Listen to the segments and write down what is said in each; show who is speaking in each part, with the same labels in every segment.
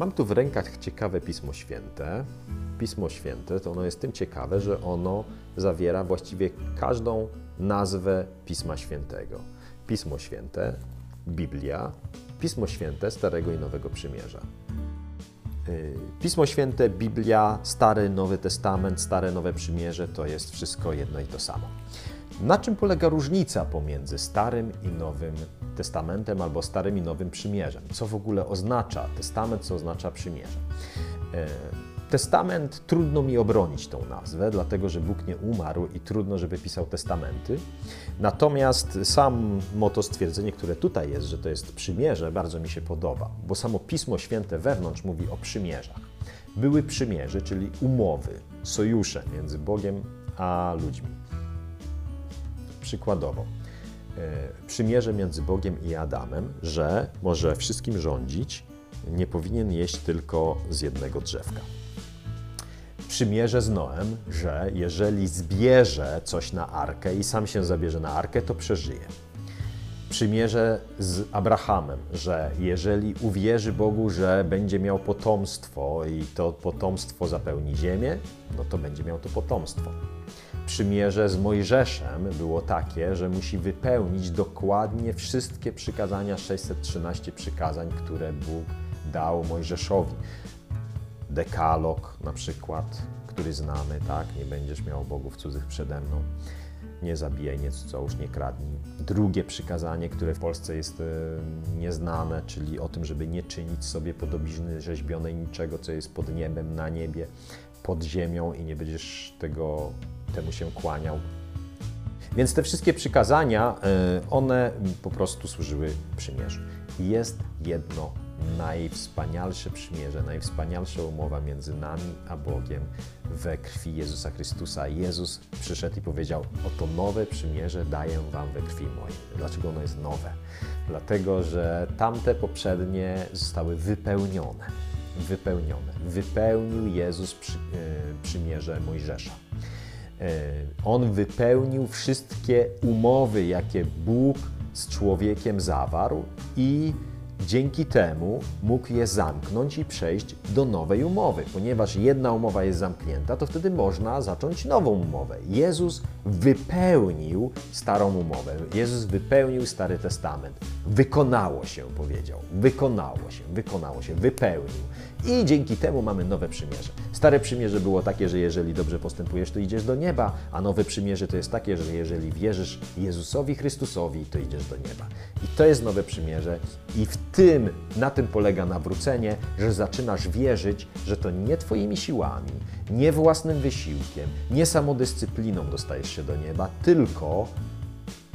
Speaker 1: Mam tu w rękach ciekawe Pismo Święte. Pismo Święte to ono jest tym ciekawe, że ono zawiera właściwie każdą nazwę Pisma Świętego. Pismo Święte, Biblia, Pismo Święte Starego i Nowego Przymierza. Y, Pismo Święte, Biblia, Stary, Nowy Testament, Stare, Nowe Przymierze to jest wszystko jedno i to samo. Na czym polega różnica pomiędzy Starym i Nowym Testamentem albo Starym i Nowym Przymierzem? Co w ogóle oznacza Testament, co oznacza Przymierze? Y, Testament trudno mi obronić tą nazwę, dlatego że Bóg nie umarł i trudno, żeby pisał testamenty. Natomiast samo to stwierdzenie, które tutaj jest, że to jest przymierze, bardzo mi się podoba, bo samo Pismo Święte wewnątrz mówi o przymierzach. Były przymierze, czyli umowy, sojusze między Bogiem a ludźmi. Przykładowo, e, przymierze między Bogiem i Adamem, że może wszystkim rządzić, nie powinien jeść tylko z jednego drzewka przymierze z Noem, że jeżeli zbierze coś na arkę i sam się zabierze na arkę, to przeżyje. Przymierze z Abrahamem, że jeżeli uwierzy Bogu, że będzie miał potomstwo i to potomstwo zapełni ziemię, no to będzie miał to potomstwo. Przymierze z Mojżeszem było takie, że musi wypełnić dokładnie wszystkie przykazania, 613 przykazań, które Bóg dał Mojżeszowi dekalog na przykład, który znamy, tak? Nie będziesz miał bogów cudzych przede mną. Nie zabijaj, nie cudzołóż, nie kradnij. Drugie przykazanie, które w Polsce jest e, nieznane, czyli o tym, żeby nie czynić sobie podobizny rzeźbionej niczego, co jest pod niebem, na niebie, pod ziemią i nie będziesz tego, temu się kłaniał. Więc te wszystkie przykazania, e, one po prostu służyły przymierzu. Jest jedno najwspanialsze przymierze, najwspanialsza umowa między nami a Bogiem we krwi Jezusa Chrystusa. Jezus przyszedł i powiedział: Oto nowe przymierze daję Wam we krwi mojej. Dlaczego ono jest nowe? Dlatego, że tamte poprzednie zostały wypełnione. Wypełnione. Wypełnił Jezus przy, e, przymierze Mojżesza. E, on wypełnił wszystkie umowy, jakie Bóg z człowiekiem zawarł i Dzięki temu mógł je zamknąć i przejść do nowej umowy. Ponieważ jedna umowa jest zamknięta, to wtedy można zacząć nową umowę. Jezus wypełnił starą umowę. Jezus wypełnił Stary Testament. Wykonało się, powiedział. Wykonało się, wykonało się, wypełnił. I dzięki temu mamy nowe przymierze. Stare przymierze było takie, że jeżeli dobrze postępujesz, to idziesz do nieba, a nowe przymierze to jest takie, że jeżeli wierzysz Jezusowi Chrystusowi, to idziesz do nieba. I to jest nowe przymierze i w tym, na tym polega nawrócenie, że zaczynasz wierzyć, że to nie Twoimi siłami, nie własnym wysiłkiem, nie samodyscypliną dostajesz się do nieba, tylko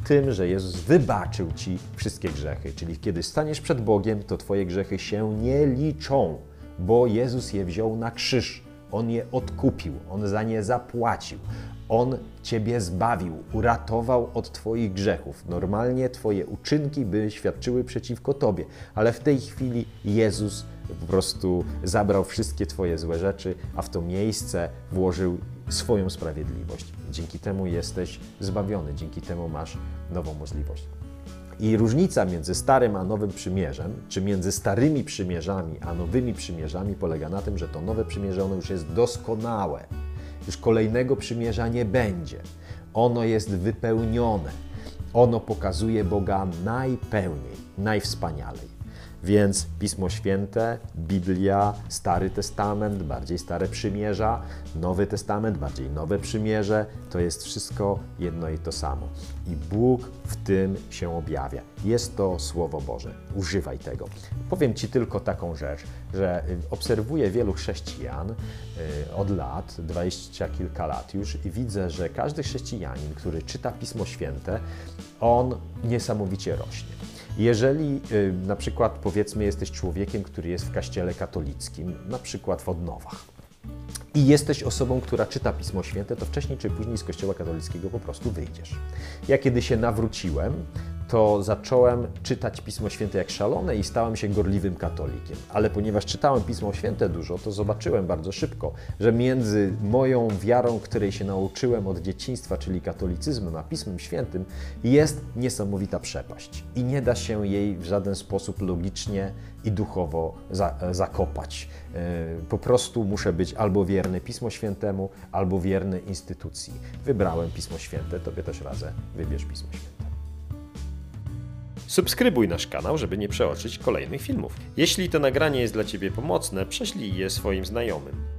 Speaker 1: tym, że Jezus wybaczył Ci wszystkie grzechy. Czyli kiedy staniesz przed Bogiem, to Twoje grzechy się nie liczą, bo Jezus je wziął na krzyż. On je odkupił, On za nie zapłacił. On Ciebie zbawił, uratował od Twoich grzechów. Normalnie Twoje uczynki by świadczyły przeciwko Tobie, ale w tej chwili Jezus po prostu zabrał wszystkie Twoje złe rzeczy, a w to miejsce włożył swoją sprawiedliwość. Dzięki temu jesteś zbawiony, dzięki temu masz nową możliwość. I różnica między Starym a Nowym Przymierzem, czy między starymi przymierzami a nowymi przymierzami polega na tym, że to nowe przymierze ono już jest doskonałe. Już kolejnego przymierza nie będzie. Ono jest wypełnione. Ono pokazuje Boga najpełniej, najwspanialej. Więc Pismo Święte, Biblia, Stary Testament, bardziej Stare Przymierza, Nowy Testament, bardziej Nowe Przymierze, to jest wszystko jedno i to samo. I Bóg w tym się objawia. Jest to Słowo Boże. Używaj tego. Powiem Ci tylko taką rzecz, że obserwuję wielu chrześcijan y, od lat, dwadzieścia kilka lat już i widzę, że każdy chrześcijanin, który czyta Pismo Święte, on niesamowicie rośnie. Jeżeli y, na przykład powiedzmy jesteś człowiekiem, który jest w kościele katolickim, na przykład w Odnowach, i jesteś osobą, która czyta Pismo Święte, to wcześniej czy później z Kościoła katolickiego po prostu wyjdziesz. Ja kiedy się nawróciłem, to zacząłem czytać Pismo Święte jak szalone i stałem się gorliwym katolikiem. Ale ponieważ czytałem Pismo Święte dużo, to zobaczyłem bardzo szybko, że między moją wiarą, której się nauczyłem od dzieciństwa, czyli katolicyzmem, a Pismem Świętym, jest niesamowita przepaść. I nie da się jej w żaden sposób logicznie i duchowo za, zakopać. E, po prostu muszę być albo wierny Pismo Świętemu, albo wierny instytucji. Wybrałem Pismo Święte, tobie też radzę, wybierz Pismo Święte.
Speaker 2: Subskrybuj nasz kanał, żeby nie przeoczyć kolejnych filmów. Jeśli to nagranie jest dla Ciebie pomocne, prześlij je swoim znajomym.